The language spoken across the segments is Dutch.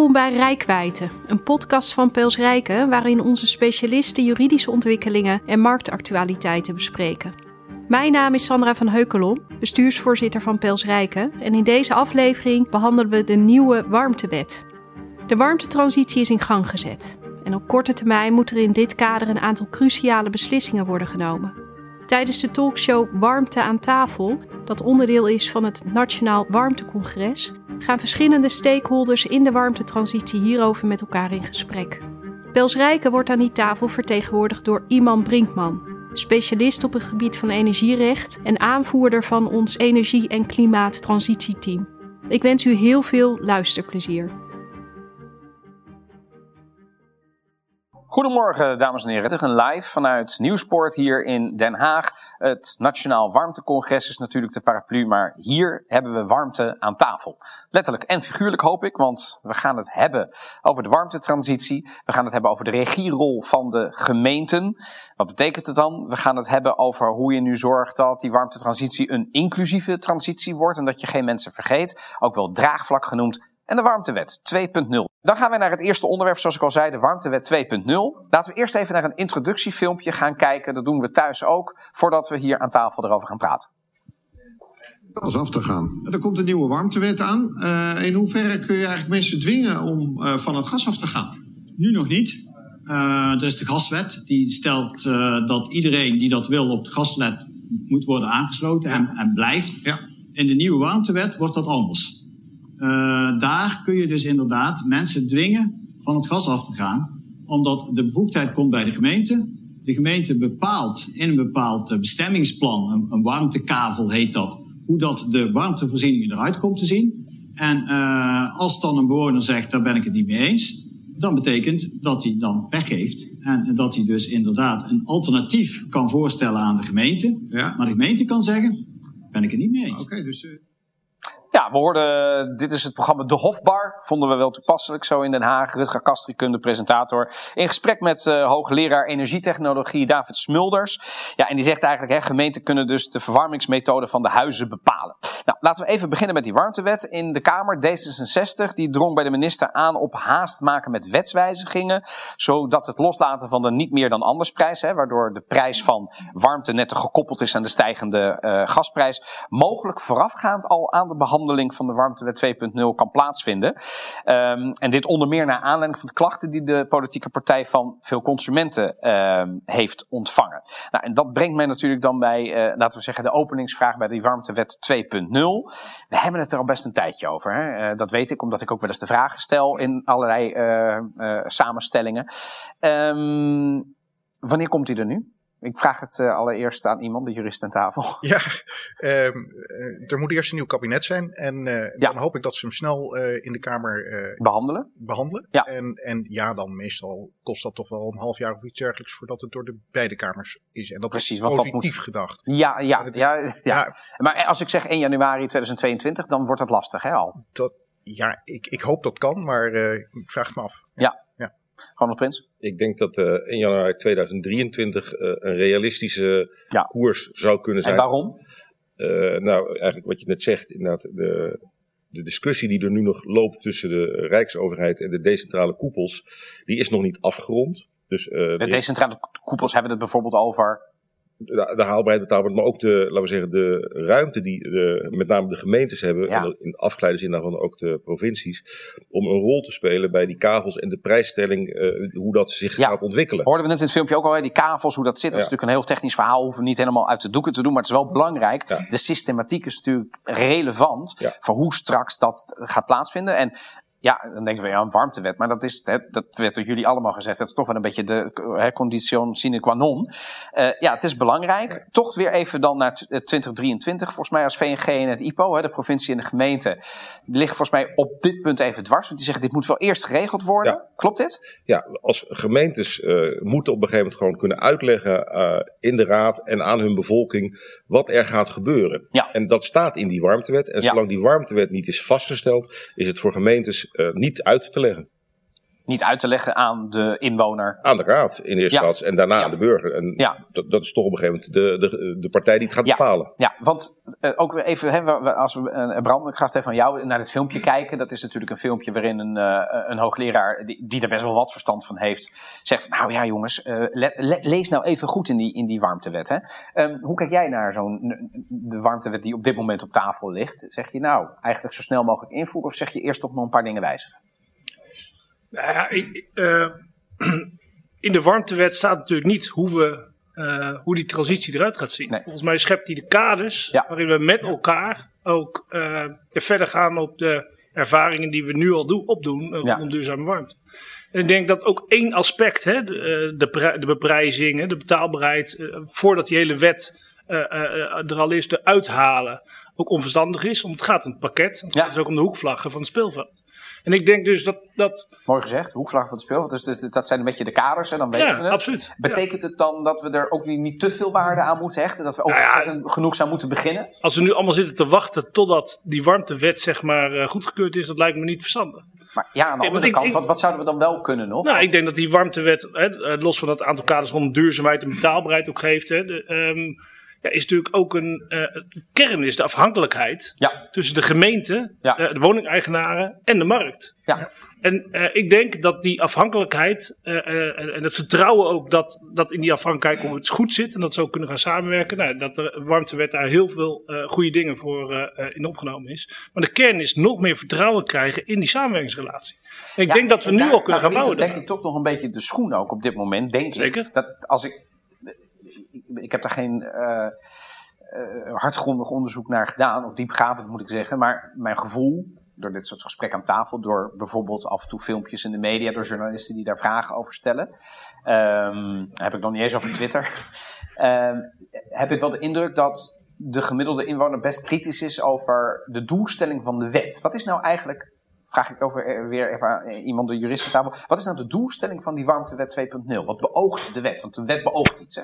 Welkom bij Rijkwijde, een podcast van Pels Rijken waarin onze specialisten juridische ontwikkelingen en marktactualiteiten bespreken. Mijn naam is Sandra van Heukelom, bestuursvoorzitter van Pels Rijken en in deze aflevering behandelen we de nieuwe warmtewet. De warmtetransitie is in gang gezet en op korte termijn moet er in dit kader een aantal cruciale beslissingen worden genomen. Tijdens de talkshow Warmte aan tafel, dat onderdeel is van het Nationaal Warmtecongres, gaan verschillende stakeholders in de warmtetransitie hierover met elkaar in gesprek. Pels Rijken wordt aan die tafel vertegenwoordigd door Iman Brinkman, specialist op het gebied van energierecht en aanvoerder van ons energie- en klimaattransitieteam. Ik wens u heel veel luisterplezier. Goedemorgen, dames en heren. Een live vanuit Nieuwsport hier in Den Haag. Het Nationaal Warmtecongres is natuurlijk de paraplu, maar hier hebben we warmte aan tafel. Letterlijk en figuurlijk hoop ik, want we gaan het hebben over de warmtetransitie. We gaan het hebben over de regierol van de gemeenten. Wat betekent het dan? We gaan het hebben over hoe je nu zorgt dat die warmtetransitie een inclusieve transitie wordt en dat je geen mensen vergeet. Ook wel draagvlak genoemd en de warmtewet 2.0. Dan gaan we naar het eerste onderwerp, zoals ik al zei, de warmtewet 2.0. Laten we eerst even naar een introductiefilmpje gaan kijken. Dat doen we thuis ook, voordat we hier aan tafel erover gaan praten. Gas af te gaan. Er komt een nieuwe warmtewet aan. Uh, in hoeverre kun je eigenlijk mensen dwingen om uh, van het gas af te gaan? Nu nog niet. Uh, er is de gaswet. Die stelt dat iedereen die dat wil op het gasnet moet worden aangesloten en, en blijft. Ja. In de nieuwe warmtewet wordt dat anders. Uh, daar kun je dus inderdaad mensen dwingen van het gas af te gaan, omdat de bevoegdheid komt bij de gemeente. De gemeente bepaalt in een bepaald bestemmingsplan, een, een warmtekavel heet dat, hoe dat de warmtevoorziening eruit komt te zien. En uh, als dan een bewoner zegt, daar ben ik het niet mee eens, dan betekent dat hij dan weggeeft. En dat hij dus inderdaad een alternatief kan voorstellen aan de gemeente. Ja. Maar de gemeente kan zeggen, ben ik het niet mee eens. Oké, okay, dus... Uh... Ja, we hoorden, dit is het programma De Hofbar. Vonden we wel toepasselijk zo in Den Haag. Rutger Kastrikunde, presentator. In gesprek met uh, hoogleraar energietechnologie David Smulders. Ja, en die zegt eigenlijk, hè, gemeenten kunnen dus de verwarmingsmethode van de huizen bepalen. Nou, laten we even beginnen met die warmtewet. In de Kamer, D66, die drong bij de minister aan op haast maken met wetswijzigingen. Zodat het loslaten van de niet meer dan anders prijs, hè, waardoor de prijs van warmte net gekoppeld is aan de stijgende uh, gasprijs, mogelijk voorafgaand al aan de behandeling van de warmtewet 2.0 kan plaatsvinden. Um, en dit onder meer naar aanleiding van de klachten die de politieke partij van veel consumenten um, heeft ontvangen. Nou, en dat brengt mij natuurlijk dan bij, uh, laten we zeggen, de openingsvraag bij die warmtewet 2.0. We hebben het er al best een tijdje over. Hè? Uh, dat weet ik, omdat ik ook wel eens de vragen stel in allerlei uh, samenstellingen. Um, wanneer komt hij er nu? Ik vraag het uh, allereerst aan iemand, de jurist aan tafel. Ja, um, er moet eerst een nieuw kabinet zijn. En uh, ja. dan hoop ik dat ze hem snel uh, in de Kamer behandelen. behandelen. Ja. En, en ja, dan meestal kost dat toch wel een half jaar of iets dergelijks voordat het door de beide kamers is. En dat Precies, is positief dat moet... gedacht. Ja, ja, het, ja, ja, ja. Maar als ik zeg 1 januari 2022, dan wordt dat lastig, hè al? Dat, ja, ik, ik hoop dat kan, maar ik vraag het me af. Ja. Ronald Prins? Ik denk dat uh, in januari 2023 uh, een realistische ja. koers zou kunnen zijn. En waarom? Uh, nou, eigenlijk wat je net zegt, inderdaad, de, de discussie die er nu nog loopt tussen de Rijksoverheid en de decentrale koepels, die is nog niet afgerond. Dus, de decentrale koepels hebben het bijvoorbeeld over de, de haalbaarheid betaalbaar, maar ook de, laten we zeggen, de ruimte die de, met name de gemeentes hebben, ja. en in afgeleide daarvan ook de provincies, om een rol te spelen bij die kavels en de prijsstelling, uh, hoe dat zich ja. gaat ontwikkelen. Hoorden we net in het filmpje ook al, hè, die kavels, hoe dat zit. Dat is natuurlijk een heel technisch verhaal, hoeven we niet helemaal uit de doeken te doen, maar het is wel belangrijk. De systematiek is natuurlijk relevant voor hoe straks dat gaat plaatsvinden. En ja, dan denken we, ja, een warmtewet. Maar dat, is, hè, dat werd door jullie allemaal gezegd. Dat is toch wel een beetje de hè, condition sine qua non. Uh, ja, het is belangrijk. Toch weer even dan naar 2023. Volgens mij als VNG en het IPO, hè, de provincie en de gemeente, liggen volgens mij op dit punt even dwars. Want die zeggen, dit moet wel eerst geregeld worden. Ja. Klopt dit? Ja, als gemeentes uh, moeten op een gegeven moment gewoon kunnen uitleggen uh, in de raad en aan hun bevolking wat er gaat gebeuren. Ja. En dat staat in die warmtewet. En Ja. zolang die warmtewet niet is vastgesteld, is het voor gemeentes niet uit te leggen. Niet uit te leggen aan de inwoner. Aan de raad in eerste Ja. plaats en daarna Ja. aan de burger. En Ja. dat, dat is toch op een gegeven moment de, de, de partij die het gaat bepalen. Ja, want eh, ook weer even, hè, als we, eh, Bram, ik ga even van jou naar het filmpje kijken. Dat is natuurlijk een filmpje waarin een, een hoogleraar, die, die er best wel wat verstand van heeft, zegt van, nou ja jongens, le- le- lees nou even goed in die, in die warmtewet. Hè. Ehm, hoe kijk jij naar zo'n de warmtewet die op dit moment op tafel ligt? Zeg je nou, eigenlijk zo snel mogelijk invoeren of zeg je eerst toch nog een paar dingen wijzigen? Nou ja, ik- eh, in de warmtewet staat natuurlijk niet hoe, we, eh, hoe die transitie eruit gaat zien. Nee. Volgens mij schept die de kaders Ja. waarin we met elkaar ook eh, verder gaan op de ervaringen die we nu al doen, opdoen Ja. rondom duurzame warmte. En ik denk dat ook één aspect, hè, de, de, de beprijzing, hè, de betaalbaarheid, voordat die hele wet er al is, eruit halen, ook onverstandig is. Want het gaat om het pakket. Het Ja. gaat dus ook om de hoekvlaggen van het speelveld. En ik denk dus dat, dat Mooi gezegd, hoekvlag van het speel. Dus, dus, dus dat zijn een beetje de kaders en dan weten we het. absoluut. Ja. Betekent het dan dat we er ook niet, niet te veel waarde aan moeten hechten? Dat we ook Nou genoeg zou moeten beginnen? Als we nu allemaal zitten te wachten totdat die warmtewet zeg maar eh, goedgekeurd is, dat lijkt me niet verstandig. Maar ja, aan de andere ik- kant, ik- wat, wat zouden we dan wel kunnen nog? Nou, ik denk dat die warmtewet, hè, eh, los van het aantal kaders rond duurzaamheid en betaalbaarheid ook geeft, hè, de, ehm, ja, is natuurlijk ook een. de kern is de afhankelijkheid Ja, tussen de gemeente, Ja. eh, de woningeigenaren en de markt. ja. En eh, ik denk dat die afhankelijkheid en- het vertrouwen ook dat, dat in die afhankelijkheid om het goed zit en dat ze ook kunnen gaan samenwerken, nou, dat de warmtewet daar heel veel goede dingen voor in opgenomen is. Maar de kern is nog meer vertrouwen krijgen in die samenwerkingsrelatie. En ik denk dat we nu daar- al kunnen gaan bouwen. het denk ik toch nog een beetje de schoen ook op dit moment, denk Zeker. ik. Dat als ik, ik heb daar geen eh, hardgrondig onderzoek naar gedaan, of diepgravend moet ik zeggen, maar mijn gevoel, door dit soort gesprekken aan tafel, door bijvoorbeeld af en toe filmpjes in de media, door journalisten die daar vragen over stellen, ehm, heb ik nog niet eens over Twitter, ehm, heb ik wel de indruk dat de gemiddelde inwoner best kritisch is over de doelstelling van de wet. Wat is nou eigenlijk vraag ik over, eh, weer even eh, iemand de jurist aan tafel. Wat is nou de doelstelling van die warmtewet 2.0? Wat beoogt de wet? Want de wet beoogt iets, hè?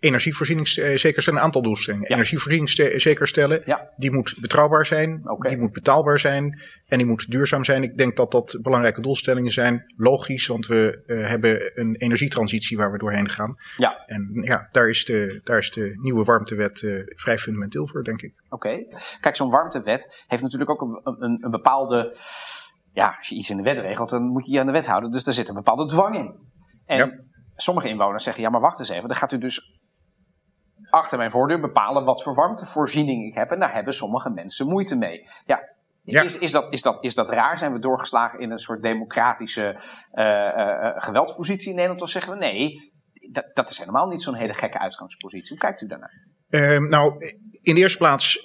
Energievoorziening eh, zeker stellen, een aantal doelstellingen. Ja. Energievoorziening zeker stellen, Ja. die moet betrouwbaar zijn, die moet betaalbaar zijn en die moet duurzaam zijn. Ik denk dat dat belangrijke doelstellingen zijn. Logisch, want we hebben een energietransitie waar we doorheen gaan. Ja. En ja, daar is de, daar is de nieuwe warmtewet vrij fundamenteel voor, denk ik. Oké. Kijk, zo'n warmtewet heeft natuurlijk ook een, een, een bepaalde. Ja, als je iets in de wet regelt, dan moet je je aan de wet houden. Dus daar zit een bepaalde dwang in. En Ja. sommige inwoners zeggen: ja, maar wacht eens even. Dan gaat u dus achter mijn voordeur bepalen wat voor warmtevoorziening ik heb. En daar hebben sommige mensen moeite mee. Ja. Ja. Is, is, dat, is, dat, is dat raar? Zijn we doorgeslagen in een soort democratische eh, geweldspositie in Nederland? Of zeggen we nee, dat, dat is helemaal niet zo'n hele gekke uitgangspositie. Hoe kijkt u daarnaar? Ehm, nou, in de eerste plaats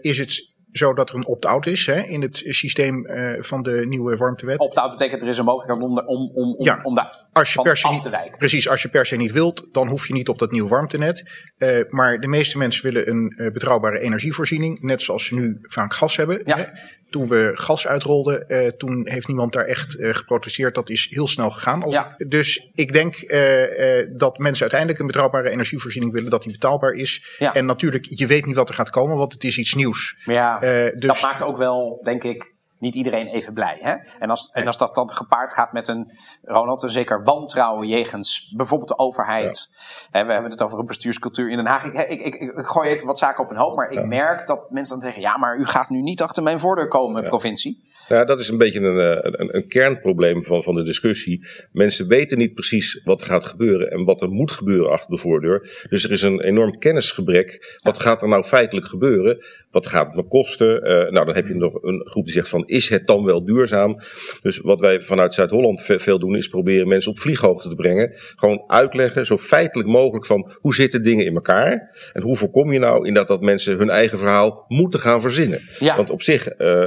is het zo dat er een opt-out is hè, in het systeem eh, van de nieuwe warmtewet. Opt-out betekent er is een mogelijkheid om, om, om, om, Ja. om daar Als je per se af niet te wijken. Precies, als je per se niet wilt, dan hoef je niet op dat nieuwe warmtenet. Eh, maar de meeste mensen willen een eh, betrouwbare energievoorziening, net zoals ze nu vaak gas hebben. Ja. Hè. Toen we gas uitrolden, eh, toen heeft niemand daar echt eh, geprotesteerd. Dat is heel snel gegaan. Als Ja. ik- dus ik denk eh, dat mensen uiteindelijk een betrouwbare energievoorziening willen, dat die betaalbaar is. Ja. En natuurlijk, je weet niet wat er gaat komen, want het is iets nieuws. Ja, dus dat maakt ook wel, denk ik, niet iedereen even blij. Hè? En, als, en als dat dan gepaard gaat met een, Ronald, een zeker wantrouwen jegens bijvoorbeeld de overheid. Hè, we hebben het over een bestuurscultuur in Den Haag. Ik, ik, ik, ik gooi even wat zaken op een hoop, maar ik merk dat mensen dan zeggen: ja, maar u gaat nu niet achter mijn voordeur komen, provincie. Ja, dat is een beetje een, eh, een, een kernprobleem van, van de discussie. Mensen weten niet precies wat er gaat gebeuren en wat er moet gebeuren achter de voordeur. Dus er is een enorm kennisgebrek. Wat gaat er nou feitelijk gebeuren? Wat gaat het me kosten? Eh, nou, dan heb je nog een groep die zegt van, is het dan wel duurzaam? Dus wat wij vanuit Zuid-Holland ve- veel doen, is proberen mensen op vlieghoogte te brengen. Gewoon uitleggen, zo feitelijk mogelijk van, hoe zitten dingen in elkaar? En hoe voorkom je nou inderdaad dat mensen hun eigen verhaal moeten gaan verzinnen? Ja. Want op zich, eh,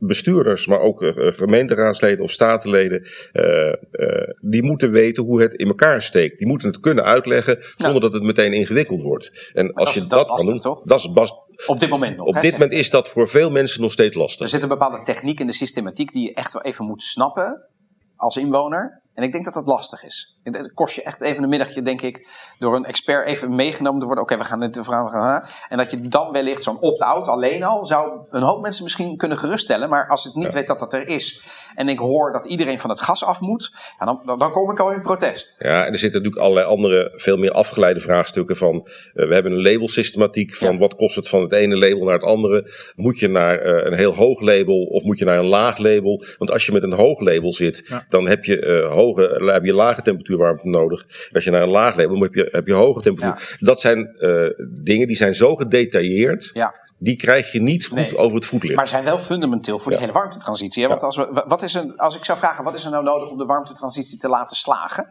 bestuurders, maar ook eh, gemeenteraadsleden of statenleden, eh, eh, die moeten weten hoe het in elkaar steekt. Die moeten het kunnen uitleggen zonder dat het meteen ingewikkeld wordt. En als dat je dat, kan doen, toch? dat is bas- Op dit moment nog. op hè, dit moment is dat voor veel mensen nog steeds lastig. Er zit een bepaalde techniek in de systematiek die je echt wel even moet snappen als inwoner. En ik denk dat dat lastig is. Dat kost je echt even een middagje, denk ik, door een expert even meegenomen te worden. Oké, we gaan dit vragen. gaan- En dat je dan wellicht zo'n opt-out alleen al zou een hoop mensen misschien kunnen geruststellen. Maar als ik niet weet dat dat er is en ik hoor dat iedereen van het gas af moet, ja, dan, dan, dan kom ik al in protest. Ja, en er zitten natuurlijk allerlei andere, veel meer afgeleide vraagstukken van. eh, we hebben een labelsystematiek van Ja. wat kost het van het ene label naar het andere. Moet je naar eh, een heel hoog label of moet je naar een laag label? Want als je met een hoog label zit, dan heb je, eh, hoge, heb je lage temperatuurwarmte nodig. Als je naar een laag label moet, heb je, heb je hoge temperatuur. Dat zijn eh, dingen die zijn zo gedetailleerd. Ja. Die krijg je niet goed Nee. over het voetlicht. Maar zijn wel fundamenteel voor die hele warmtetransitie. Hè? Want als, we, wat is er, als ik zou vragen, wat is er nou nodig om de warmtetransitie te laten slagen?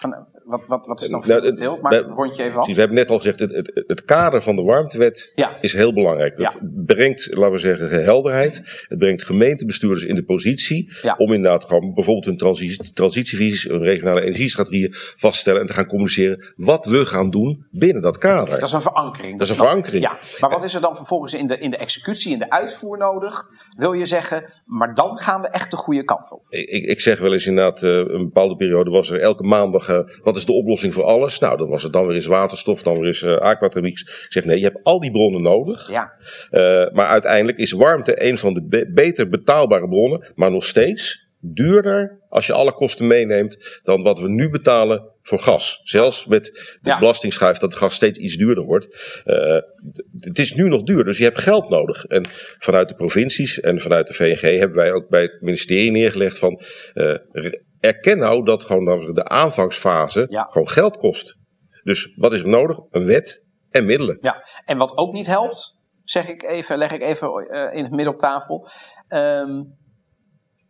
Van, wat, wat, wat is dan Nou, fundamenteel? Maak we- het rondje even af. Precies, we hebben net al gezegd, het, het, het kader van de warmtewet Ja. is heel belangrijk. Het Ja. brengt, laten we zeggen, helderheid. Het brengt gemeentebestuurders in de positie Ja. om inderdaad gewoon bijvoorbeeld hun transitie, transitievisies, hun regionale energiestrategieën vast te stellen en te gaan communiceren wat we gaan doen binnen dat kader. Dat is een verankering. Dat is een verankering. Ja. Maar wat is er dan vervolgens in de, in de executie, in de uitvoer nodig? Wil je zeggen, maar dan gaan we echt de goede kant op. Ik, ik- ik zeg wel eens inderdaad, eh, een bepaalde periode was er elke maandag, eh, wat is de oplossing voor alles? Nou, dan was het dan weer eens waterstof, dan weer eens uh, aquathermiek. Ik zeg nee, je hebt al die bronnen nodig. Ja, Uh, maar uiteindelijk is warmte een van de be- beter betaalbare bronnen, maar nog steeds duurder als je alle kosten meeneemt dan wat we nu betalen voor gas. Zelfs met de Ja. belastingschijf dat gas steeds iets duurder wordt. Uh, d- het is nu nog duur, dus je hebt geld nodig. En vanuit de provincies en vanuit de VNG hebben wij ook bij het ministerie neergelegd van uh, erken nou dat gewoon de aanvangsfase Ja. gewoon geld kost. Dus wat is er nodig? Een wet en middelen. ja. En wat ook niet helpt, zeg ik even, leg ik even eh, in het midden op tafel. Ehm,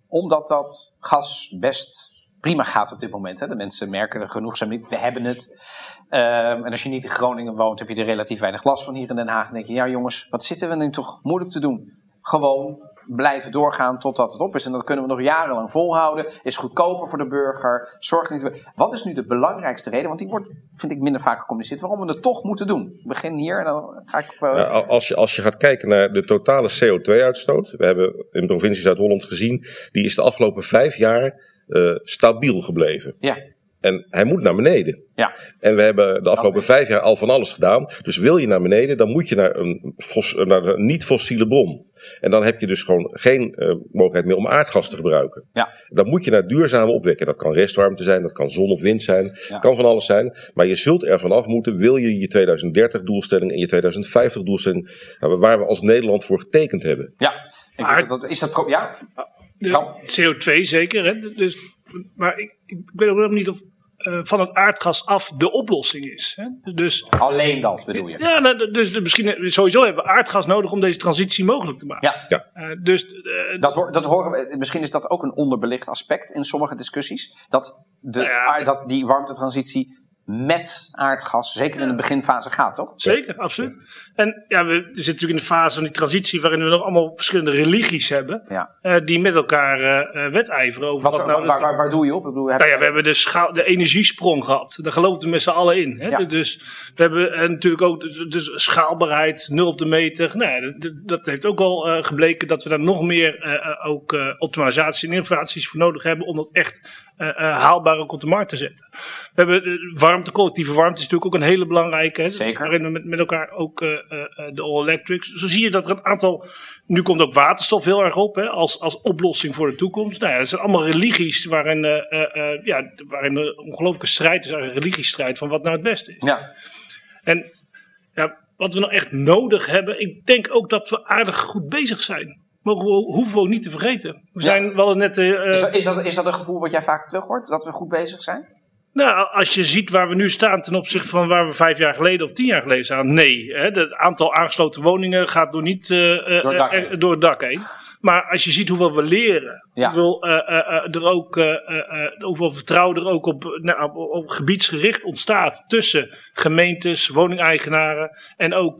omdat dat gas best prima gaat op dit moment. Hè. De mensen merken er genoegzaam niet. We hebben het. Ehm, en als je niet in Groningen woont, heb je er relatief weinig last van hier in Den Haag. Dan denk je, ja jongens, wat zitten we nu toch moeilijk te doen? Gewoon blijven doorgaan totdat het op is. En dat kunnen we nog jarenlang volhouden. Is goedkoper voor de burger. Zorgt niet. Wat is nu de belangrijkste reden? Want die wordt, vind ik, minder vaak gecommuniceerd. Waarom we het toch moeten doen. Ik begin hier en dan ga ik. eh, als, je, als je gaat kijken naar de totale CO2-uitstoot. We hebben in de provincie Zuid-Holland gezien. Die is de afgelopen vijf jaar eh, stabiel gebleven. ja, En hij moet naar beneden. ja, En we hebben de afgelopen vijf jaar al van alles gedaan. Dus wil je naar beneden, dan moet je naar een, fos- naar een niet-fossiele bron. En dan heb je dus gewoon geen eh, mogelijkheid meer om aardgas te gebruiken. ja. Dan moet je naar duurzame opwekken. Dat kan restwarmte zijn, dat kan zon of wind zijn, Ja. kan van alles zijn. Maar je zult er vanaf moeten, wil je je 2030 doelstelling en je 2050 doelstelling, nou, waar we als Nederland voor getekend hebben. ja. Ik Maar- denk dat, is dat. Ja? De Kan. CO2 zeker. Hè? Dus, maar ik, ik weet ook nog niet of eh, van het aardgas af de oplossing is. Hè? Dus, Alleen dat bedoel je. ja, nou, dus misschien sowieso hebben we aardgas nodig om deze transitie mogelijk te maken. Ja. Eh, dus eh, Dat, hoor- dat horen we, misschien is dat ook een onderbelicht aspect in sommige discussies. Dat, de, Nou ja. aard- dat die warmtetransitie met aardgas, zeker in de beginfase gaat, toch? Zeker, absoluut. En ja, we zitten natuurlijk in de fase van die transitie waarin we nog allemaal verschillende religies hebben. Ja. eh, die met elkaar eh, wedijveren over Wat, nou... waar, waar, waar doe je op? Ik bedoel, heb Nou ja, we hebben de, de energiesprong gehad. Daar geloofden we met z'n allen in. Hè? Ja. Dus we hebben natuurlijk ook dus, dus schaalbaarheid, nul op de meter. Nou dat, dat heeft ook al gebleken dat we daar nog meer ook optimalisatie en innovaties voor nodig hebben om dat echt eh, haalbaar ook op de markt te zetten. We hebben eh, warmte, collectieve warmte is natuurlijk ook een hele belangrijke. Hè? Zeker. Waarin we met, met elkaar ook eh, eh, de all electrics. Zo zie je dat er een aantal. Nu komt ook waterstof heel erg op hè, als, als oplossing voor de toekomst. Nou ja, het zijn allemaal religies waarin, ja, waarin een ongelooflijke strijd is, een religiestrijd van wat nou het beste is. Ja, En ja, wat we nou echt nodig hebben, ik denk ook dat we aardig goed bezig zijn. Mogen we, hoeven we ook niet te vergeten. We Ja. zijn wel net. eh, is, dat, is, dat, is dat een gevoel wat jij vaak terug hoort? Dat we goed bezig zijn? Nou, als je ziet waar we nu staan ten opzichte van waar we vijf jaar geleden of tien jaar geleden staan. Nee, hè, het aantal aangesloten woningen gaat door niet eh, eh, Door het dak heen. door het dak heen. Maar als je ziet hoeveel we leren, Ja. hoeveel, er ook, hoeveel vertrouwen er ook op, nou, op, op gebiedsgericht ontstaat tussen gemeentes, woningeigenaren en ook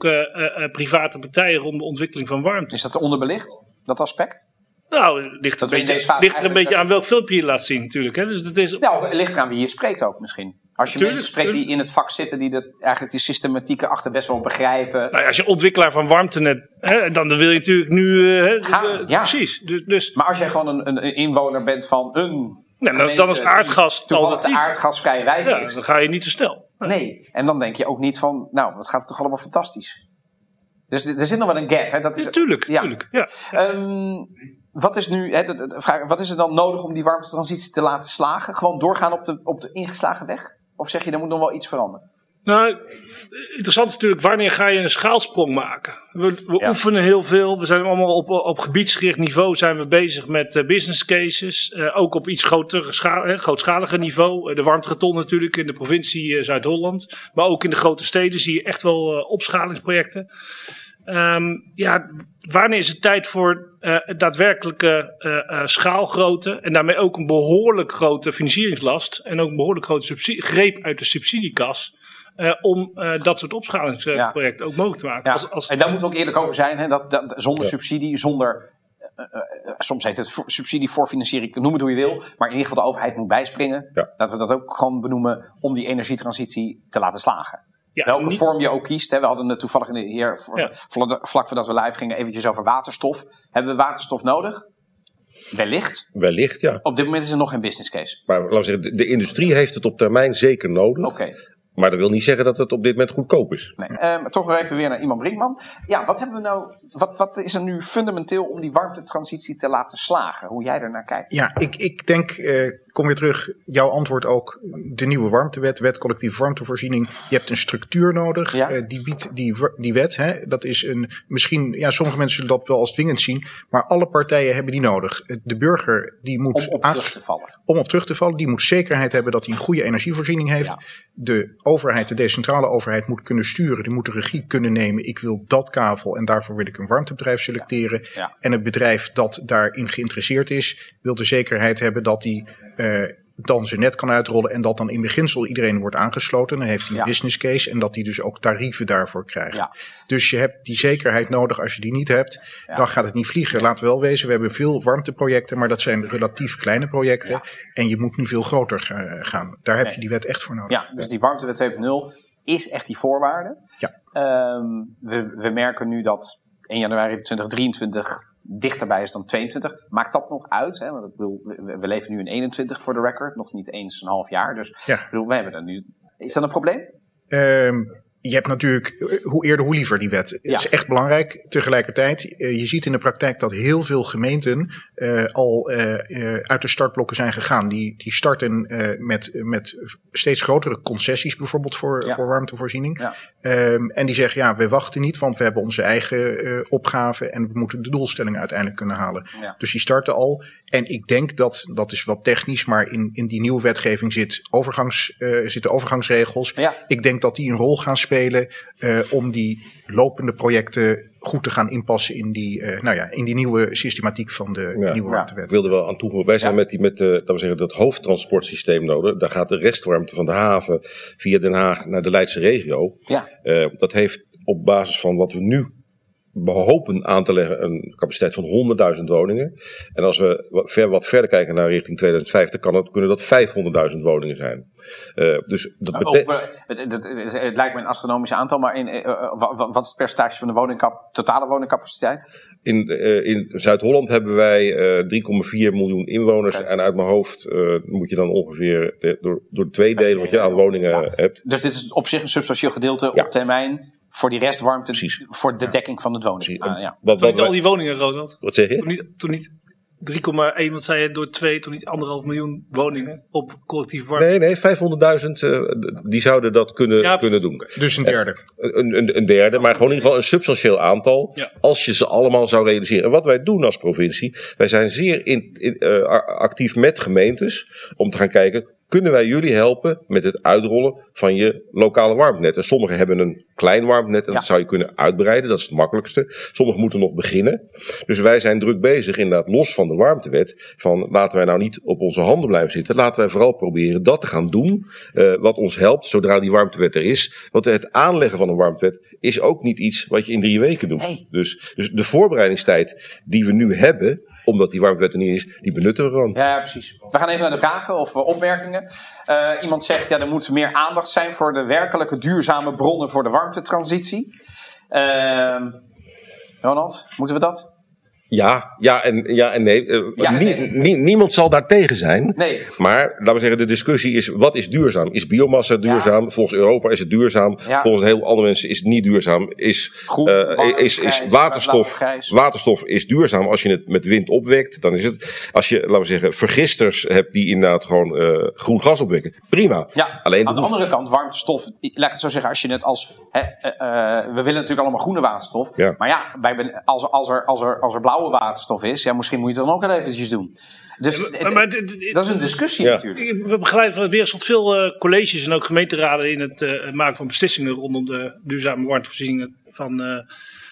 private partijen rond de ontwikkeling van warmte. Is dat onderbelicht, dat aspect? Nou, ligt, Dat een beetje, ligt er een beetje aan welk filmpje je laat zien natuurlijk. Hè. Dus dat is, Nou, ligt eraan wie je spreekt ook misschien. Als je Tuurlijk, mensen spreekt die in het vak zitten, die de, eigenlijk die systematiek erachter best wel begrijpen. Nou ja, als je ontwikkelaar van warmtenet, hè, dan, wil je natuurlijk nu. eh, hè, Gaan, eh, ja. Precies. Dus, dus Maar als jij gewoon een, een, inwoner bent van een Nee, dan, dan is aardgas toevallig de aardgasvrije wijk Ja, is. dan ga je niet zo snel. Nee, en dan denk je ook niet van, nou, wat gaat het toch allemaal fantastisch. Dus er zit nog wel een gap. Hè? Dat is, Natuurlijk, ja. tuurlijk. Ja. Ehm, wat is nu, hè, de vraag, wat is er dan nodig om die warmtetransitie te laten slagen? Gewoon doorgaan op de, op de ingeslagen weg? Of zeg je, er moet nog wel iets veranderen? Nou, interessant is natuurlijk, wanneer ga je een schaalsprong maken? We, we Ja. oefenen heel veel. We zijn allemaal op, op gebiedsgericht niveau zijn we bezig met eh, business cases. Eh, ook op iets groter, scha eh, grootschaliger niveau. Eh, de warmtegeton natuurlijk in de provincie Zuid-Holland. Maar ook in de grote steden zie je echt wel opschalingsprojecten. Ehm, ja, wanneer is het tijd voor eh, daadwerkelijke eh, eh, schaalgrootte en daarmee ook een behoorlijk grote financieringslast en ook een behoorlijk grote subsidie, greep uit de subsidiekas eh, om eh, dat soort opschalingsprojecten ook mogelijk te maken. Ja. Als, als, en daar moeten we ook eerlijk over zijn. Hè? Dat, dat, zonder Ja. subsidie, zonder... soms heet het voor- subsidie voor financiering, noem het hoe je wil. Maar in ieder geval de overheid moet bijspringen. Ja. Laten we dat ook gewoon benoemen om die energietransitie te laten slagen. Ja, Welke niet- vorm je ook kiest. Hè? We hadden het toevallig in de, hier, voor- Ja. vlak voordat we live gingen, eventjes over waterstof. Hebben we waterstof nodig? Wellicht. Wellicht, ja. Op dit moment is er nog geen business case. Maar laten we zeggen, de, de industrie heeft het op termijn zeker nodig. Oké. Maar dat wil niet zeggen dat het op dit moment goedkoop is. Nee. Ehm, toch nog even weer naar iemand Brinkman. Ja, wat hebben we nou. Wat, wat is er nu fundamenteel om die warmtetransitie te laten slagen? Hoe jij er naar kijkt? Ja, ik, ik denk, eh, kom weer terug, jouw antwoord ook, de nieuwe warmtewet, wet collectieve warmtevoorziening. Je hebt een structuur nodig, Ja. eh, die biedt die, die wet. Hè, dat is een, misschien, ja, sommige mensen zullen dat wel als dwingend zien, maar alle partijen hebben die nodig. De burger, die moet Om op terug te vallen. om op terug te vallen, die moet zekerheid hebben dat hij een goede energievoorziening heeft. Ja. De overheid, de decentrale overheid, moet kunnen sturen, die moet de regie kunnen nemen. Ik wil dat kavel en daarvoor wil ik een warmtebedrijf selecteren. Ja. En het bedrijf dat daarin geïnteresseerd is, wil de zekerheid hebben dat die eh, dan zijn net kan uitrollen en dat dan in beginsel iedereen wordt aangesloten. Dan heeft hij een Ja. business case en dat hij dus ook tarieven daarvoor krijgt. Ja. Dus je hebt die zekerheid nodig. Als je die niet hebt, Ja. dan gaat het niet vliegen. We wel wezen, we hebben veel warmteprojecten, maar dat zijn relatief kleine projecten. En je moet nu veel groter ga- gaan. Daar heb Nee. je die wet echt voor nodig. Ja, dus die warmtewet 2.0 is echt die voorwaarde. Ja. Ehm, we, we merken nu dat 1 januari 2023 dichterbij is dan 22. Maakt dat nog uit? Hè? Want ik bedoel, we, leven nu in 21 voor de record, nog niet eens een half jaar. Dus Ja. ik bedoel, we hebben dat nu. Is dat een probleem? Ehm, je hebt natuurlijk, eh, hoe eerder hoe liever die wet. Het Ja. is echt belangrijk. Tegelijkertijd, eh, je ziet in de praktijk dat heel veel gemeenten eh, al uit de startblokken zijn gegaan. Die, die starten met, met steeds grotere concessies bijvoorbeeld voor, Ja. voor warmtevoorziening. Ja. Ehm, en die zeggen, ja, we wachten niet, want we hebben onze eigen opgave en we moeten de doelstellingen uiteindelijk kunnen halen. Dus die starten al. En ik denk dat, dat is wat technisch, maar in, in die nieuwe wetgeving zit overgangs, eh, zitten overgangsregels. Ja. Ik denk dat die een rol gaan spelen eh, om die lopende projecten goed te gaan inpassen in die, eh, nou ja, in die nieuwe systematiek van de Ja. nieuwe Ja. warmtewet. Ik wilde wel aan toevoegen. Wij zijn Ja. met, die, met de, laten we zeggen, dat hoofdtransportsysteem nodig. Daar gaat de restwarmte van de haven via Den Haag naar de Leidse regio. Ja. Eh, dat heeft op basis van wat we nu hopen aan te leggen een capaciteit van 100.000 woningen. En als we wat, ver, wat verder kijken naar richting 2050, kan het, kunnen dat 500.000 woningen zijn. Eh, dus dat betekent. eh, het, lijkt me een astronomisch aantal, maar in, eh, wa- wa- wat is het percentage van de woningkap, totale woningcapaciteit? In, in Zuid-Holland hebben wij eh 3,4 miljoen inwoners. En uit mijn hoofd moet je dan ongeveer de- door, door twee delen wat je aan woningen Ja. hebt. Dus dit is op zich een substantieel gedeelte Ja. op termijn voor die restwarmte, Precies. voor de dekking van het woning. Ah, ja. Toen niet al die woningen, Ronald. wat zeg je? Toen niet, toen niet 3,1, wat zei je, door 2, toen niet anderhalf miljoen woningen op collectief warmte. Nee, nee, 500.000 eh, die zouden dat kunnen, Ja, kunnen doen. Dus een derde. Een, een, een derde, maar gewoon in ieder geval een substantieel aantal. Ja. Als je ze allemaal zou realiseren. En wat wij doen als provincie, wij zijn zeer in, in, eh, actief met gemeentes om te gaan kijken. Kunnen wij jullie helpen met het uitrollen van je lokale warmtenet? En sommigen hebben een klein warmtenet en Ja. dat zou je kunnen uitbreiden. Dat is het makkelijkste. Sommigen moeten nog beginnen. Dus wij zijn druk bezig, inderdaad, los van de warmtewet. Van laten wij nou niet op onze handen blijven zitten. Laten wij vooral proberen dat te gaan doen. eh, wat ons helpt zodra die warmtewet er is. Want het aanleggen van een warmtewet is ook niet iets wat je in drie weken doet. Nee. Dus, dus de voorbereidingstijd die we nu hebben, omdat die warmtewet er niet is, die benutten we gewoon. Ja, precies. We gaan even naar de vragen of eh, opmerkingen. Eh, iemand zegt, ja, er moet meer aandacht zijn voor de werkelijke duurzame bronnen voor de warmtetransitie. Ehm Ronald, moeten we dat? Ja, ja en, ja en nee. Eh, Ja en nie- nee. nie- niemand zal daar tegen zijn. Nee. Maar laten we zeggen, de discussie is: wat is duurzaam? Is biomassa duurzaam? Volgens Europa is het duurzaam. Ja. Volgens heel andere mensen is het niet duurzaam. Is, Groen, eh, warm, is, is grijs, waterstof, blauw, waterstof is duurzaam als je het met wind opwekt. Dan is het. Als je, laten we zeggen, vergisters hebt die inderdaad gewoon eh, groen gas opwekken. Prima. Ja, Alleen aan de andere kant, warmtestof, laat ik het zo zeggen, als je het als, hè, we willen natuurlijk allemaal groene waterstof, Ja. maar ja, wij ben, als, als, er, als, er, als er blauwe waterstof is, ja, misschien moet je het dan ook wel eventjes doen. Dus maar- het- maar dat is een discussie Ja. natuurlijk. We begeleiden van het Wereldstad veel eh, colleges en ook gemeenteraden in het eh, maken van beslissingen rondom de duurzame warmtevoorzieningen van, eh,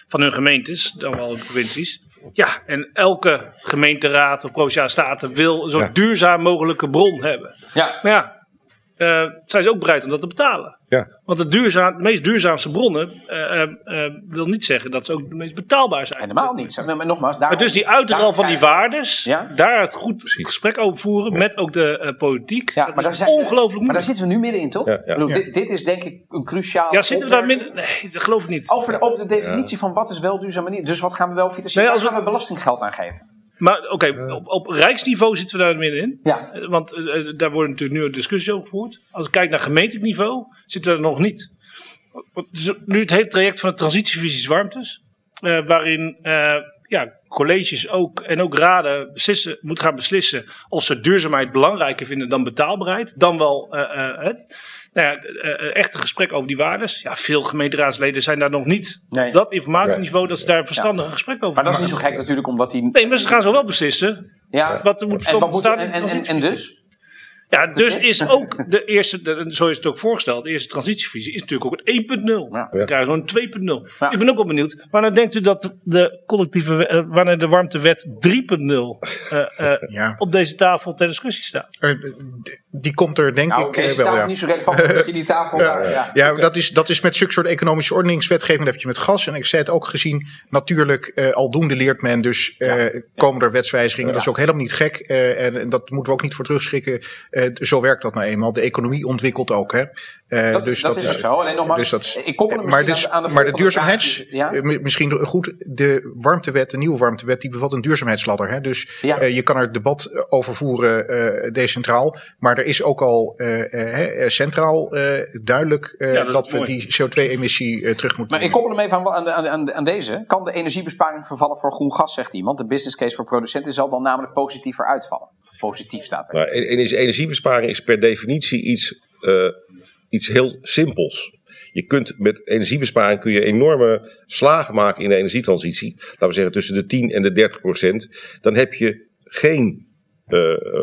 van hun gemeentes, dan wel hun provincies. Ja, en elke gemeenteraad of provinciale staten wil een zo Ja. duurzaam mogelijke bron hebben. Ja, Maar ja, eh, zijn ze ook bereid om dat te betalen? Ja. Want de, duurzaam, de meest duurzaamste bronnen eh, eh, wil niet zeggen dat ze ook de meest betaalbaar zijn. helemaal niet. Zo, maar nogmaals, daarom- dus die uitrol van die waardes, Ja. daar het goed gesprek over voeren met ook de eh, politiek. Ja, dat maar, daar is ongelooflijk maar daar moeilijk. zitten we nu middenin, toch? Ja, ja. Ik bedoel, Ja. Dit, dit is denk ik een cruciaal. Ja, zitten we daar midden? Nee, dat geloof ik niet. Over de, over de definitie van wat is wel duurzaam en niet. Dus wat gaan we wel financieren? Nee, als gaan we belastinggeld aan geven? Maar oké, op, op rijksniveau zitten we daar middenin. Ja. Eh, Want eh, eh, daar worden natuurlijk nu een discussie over gevoerd. Als ik kijk naar gemeentelijk niveau, zitten we er nog niet. Nu het hele traject van de transitievisies warmtes, eh, waarin eh, ja, colleges ook en ook raden beslissen, moeten gaan beslissen of ze duurzaamheid belangrijker vinden dan betaalbaarheid. Dan wel eh, eh, nou ja, eh, eh, echt een gesprek over die waardes. Ja, veel gemeenteraadsleden zijn daar nog niet. Nee. Op dat informatieniveau dat ze daar een verstandig gesprek over Maar dat is niet zo gek natuurlijk, omdat die... Nee, maar ze gaan zo wel beslissen. Ja, Wat er moet komen en, en dus? Ja, dus is ook de eerste, de- zo is het ook voorgesteld, de eerste transitievisie is natuurlijk ook een 1.0. Ja. We krijgen gewoon een 2.0. Ja. Ik ben ook wel benieuwd, wanneer denkt u dat de collectieve, eh, wanneer de warmtewet 3.0 eh, eh, Ja. op deze tafel ter discussie staat? Eh, die komt er denk Nou, ik eh, deze wel. tafel Ja. niet zo relevant, omdat je die tafel daar... Ja, Ja, dat is, dat is met zulke soort economische ordeningswetgeving. Dat heb je met gas. En ik zei het ook gezien. Natuurlijk, eh, aldoende leert men. Dus eh, komen er wetswijzigingen. Dat is ook helemaal niet gek. eh, en, en dat moeten we ook niet voor terugschrikken. Eh, zo werkt dat nou eenmaal. De economie ontwikkelt ook. Hè. Eh, Dat, dus dat, is ook zo. Alleen nogmaals, dus dat- ik koppel hem maar, dus, aan, aan de maar de duurzaamheids. Ja? eh, misschien goed, de warmtewet, de nieuwe warmtewet, die bevat een duurzaamheidsladder. Hè? Dus Ja. eh, je kan er debat over voeren eh, decentraal, maar er is ook al eh, eh, centraal eh, duidelijk eh, Ja, dat dat we die CO2-emissie eh, terug moeten Maar ik koppel hem even aan, aan, aan, aan deze. Kan de energiebesparing vervallen voor groen gas, zegt iemand. De business case voor producenten zal dan namelijk positiever uitvallen. Positief staat er. Nou, en- en is- energiebesparing is per definitie iets, eh, iets heel simpels. Je kunt met energiebesparing kun je enorme slagen maken in de energietransitie. Laten we zeggen tussen de 10 en de 30 procent. Dan heb je geen eh,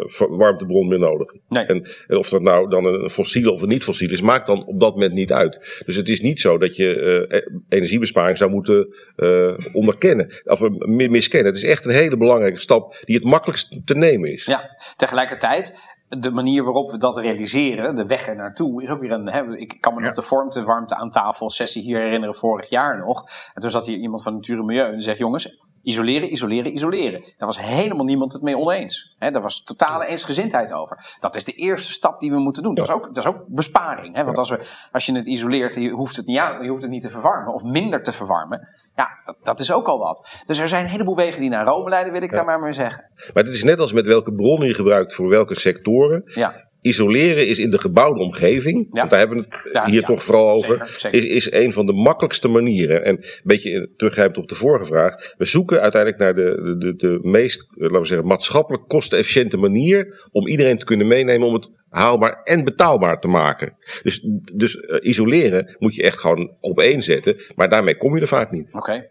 ver- warmtebron meer nodig. Nee. En, en of dat nou dan een fossiele of een niet-fossiel is, maakt dan op dat moment niet uit. Dus het is niet zo dat je eh, energiebesparing zou moeten eh, onderkennen of eh, mi- miskennen. Het is echt een hele belangrijke stap die het makkelijkst te nemen is. Ja, tegelijkertijd, de manier waarop we dat realiseren, de weg er naartoe, is ook weer een. Hè, ik kan me nog de vormte, warmte aan tafel sessie hier herinneren vorig jaar nog. En toen zat hier iemand van Natuur en Milieu en die zegt: jongens. Isoleren, isoleren, isoleren. Daar was helemaal niemand het mee oneens. Hè, daar was totale eensgezindheid over. Dat is de eerste stap die we moeten doen. Dat, is ook, dat is ook besparing. Hè? Want als, we, als je het isoleert, je hoeft het, niet aan, je hoeft het niet te verwarmen. Of minder te verwarmen. Ja, dat, dat is ook al wat. Dus er zijn een heleboel wegen die naar Rome leiden, wil ik daar maar mee zeggen. Maar het is net als met welke bronnen je gebruikt voor welke sectoren. Ja. Isoleren is in de gebouwde omgeving, Ja. want daar hebben we het Ja, hier ja. toch vooral over, Zeker, zeker. Is, is een van de makkelijkste manieren. En een beetje teruggrijpend op de vorige vraag. We zoeken uiteindelijk naar de, de, de, de meest, laten we zeggen, maatschappelijk kostenefficiënte manier om iedereen te kunnen meenemen om het haalbaar en betaalbaar te maken. Dus, dus eh, isoleren moet je echt gewoon op één zetten, maar daarmee kom je er vaak niet. Oké.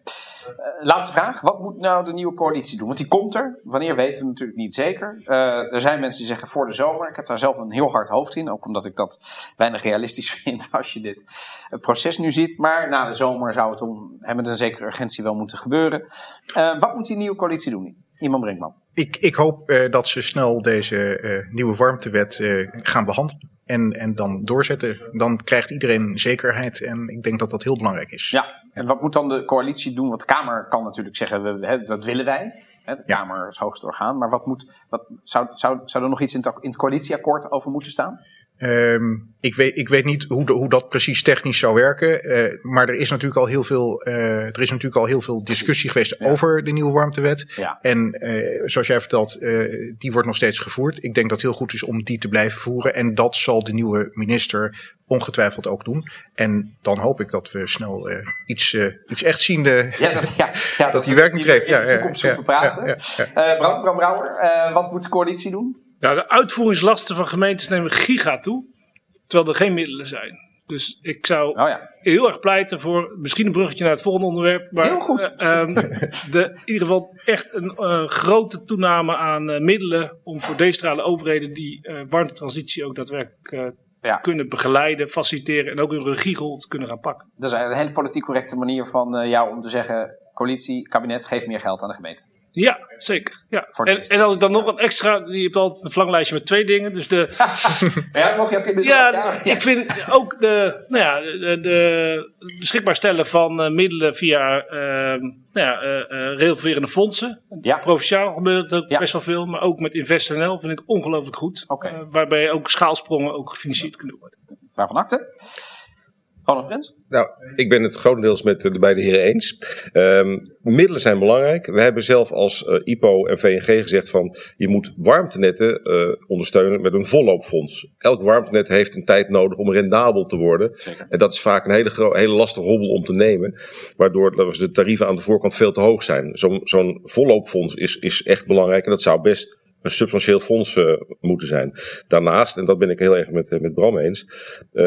Laatste vraag. Wat moet nou de nieuwe coalitie doen? Want die komt er. Wanneer weten we natuurlijk niet zeker. Eh, er zijn mensen die zeggen voor de zomer. Ik heb daar zelf een heel hard hoofd in. Ook omdat ik dat weinig realistisch vind als je dit eh, proces nu ziet. Maar na de zomer zou het om, met een zekere urgentie wel moeten gebeuren. Eh, wat moet die nieuwe coalitie doen? Iemand Brinkman. Ik, ik hoop eh, dat ze snel deze eh, nieuwe warmtewet eh, gaan behandelen. En, en dan doorzetten. Dan krijgt iedereen zekerheid. En ik denk dat dat heel belangrijk is. Ja. En wat moet dan de coalitie doen? Want de Kamer kan natuurlijk zeggen, we, hè, dat willen wij. Hè, de Kamer is het hoogste orgaan. Maar wat moet, wat, zou, zou, zou er nog iets in het, in het coalitieakkoord over moeten staan? Ehm, ik, weet, ik weet niet hoe, de, hoe dat precies technisch zou werken. eh, maar er is natuurlijk al heel veel, eh, er is natuurlijk al heel veel discussie geweest over de nieuwe warmtewet. Ja. En eh, zoals jij vertelt, die wordt nog steeds gevoerd. Ik denk dat het heel goed is om die te blijven voeren. En dat zal de nieuwe minister ongetwijfeld ook doen. En dan hoop ik dat we snel iets, iets echt zien. Ja, dat, ja, ja, dat die werking treedt. Ja, in de toekomst ja, praten. Bram, Bram Brouwer, wat moet de coalitie doen? Ja, de uitvoeringslasten van gemeentes nemen giga toe, terwijl er geen middelen zijn. Dus ik zou Oh ja. heel erg pleiten voor misschien een bruggetje naar het volgende onderwerp. Maar, Heel goed. eh, ehm, de, in ieder geval echt een eh, grote toename aan eh, middelen om voor decentrale overheden die warmtetransitie ook daadwerkelijk Ja. kunnen begeleiden, faciliteren en ook hun regierol te kunnen gaan pakken. Dat is een hele politiek correcte manier van jou om te zeggen: coalitie, kabinet, geef meer geld aan de gemeente. Ja, zeker. Ja. En, en als ik dan nog een extra, je hebt altijd een verlanglijstje met twee dingen. Dus de, Ja, mag je ook in de. Ja, ik vind ook de, nou ja, de, de beschikbaar stellen van eh, middelen via ehm nou ja, regelverende fondsen. Ja. Provinciaal gebeurt het ook Ja. best wel veel, maar ook met InvestNL vind ik ongelooflijk goed. Waarbij ook schaalsprongen ook gefinancierd kunnen worden. Waarvan akte? Ronald Prins? Nou, ik ben het grotendeels met de beide heren eens. Ehm, middelen zijn belangrijk. We hebben zelf als eh, IPO en VNG gezegd van je moet warmtenetten eh, ondersteunen met een volloopfonds. Elk warmtenet heeft een tijd nodig om rendabel te worden. Zeker. En dat is vaak een hele, hele lastige hobbel om te nemen. Waardoor de tarieven aan de voorkant veel te hoog zijn. Zo'n zo'n volloopfonds is, is echt belangrijk en dat zou best een substantieel fonds eh, moeten zijn. Daarnaast, en dat ben ik heel erg met, eh, met Bram eens, eh,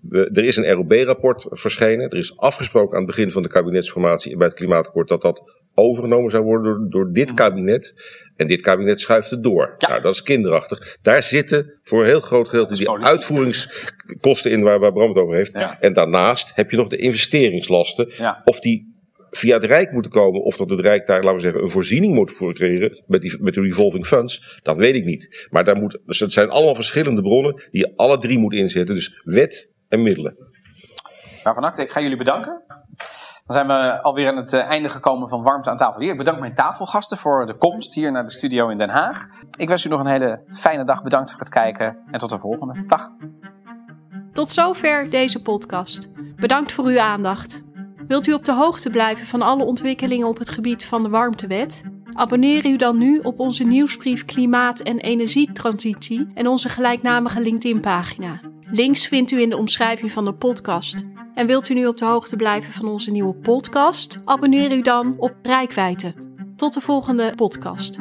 we- er is een ROB-rapport verschenen. Er is afgesproken aan het begin van de kabinetsformatie bij het klimaatakkoord dat dat overgenomen zou worden door, door dit kabinet. En dit kabinet schuift het door. Ja. Nou, dat is kinderachtig. Daar zitten voor een heel groot gedeelte die uitvoeringskosten in waar, waar Bram het over heeft. Ja. En daarnaast heb je nog de investeringslasten. Ja. Of die via het Rijk moeten komen, of dat het Rijk daar, laten we zeggen, een voorziening moet voor creëren met, die, met de revolving funds, dat weet ik niet. Maar daar moet, dus het zijn allemaal verschillende bronnen die je alle drie moet inzetten. Dus wet en middelen. Waarvan akte? Ik ga jullie bedanken. Dan zijn we alweer aan het eh, einde gekomen van Warmte aan tafel hier. Ik bedank mijn tafelgasten voor de komst hier naar de studio in Den Haag. Ik wens u nog een hele fijne dag. Bedankt voor het kijken en tot de volgende. Dag. Tot zover deze podcast. Bedankt voor uw aandacht. Wilt u op de hoogte blijven van alle ontwikkelingen op het gebied van de warmtewet? Abonneer u dan nu op onze nieuwsbrief Klimaat en Energietransitie en onze gelijknamige LinkedIn-pagina. Links vindt u in de omschrijving van de podcast. En wilt u nu op de hoogte blijven van onze nieuwe podcast? Abonneer u dan op Rijkwijde. Tot de volgende podcast.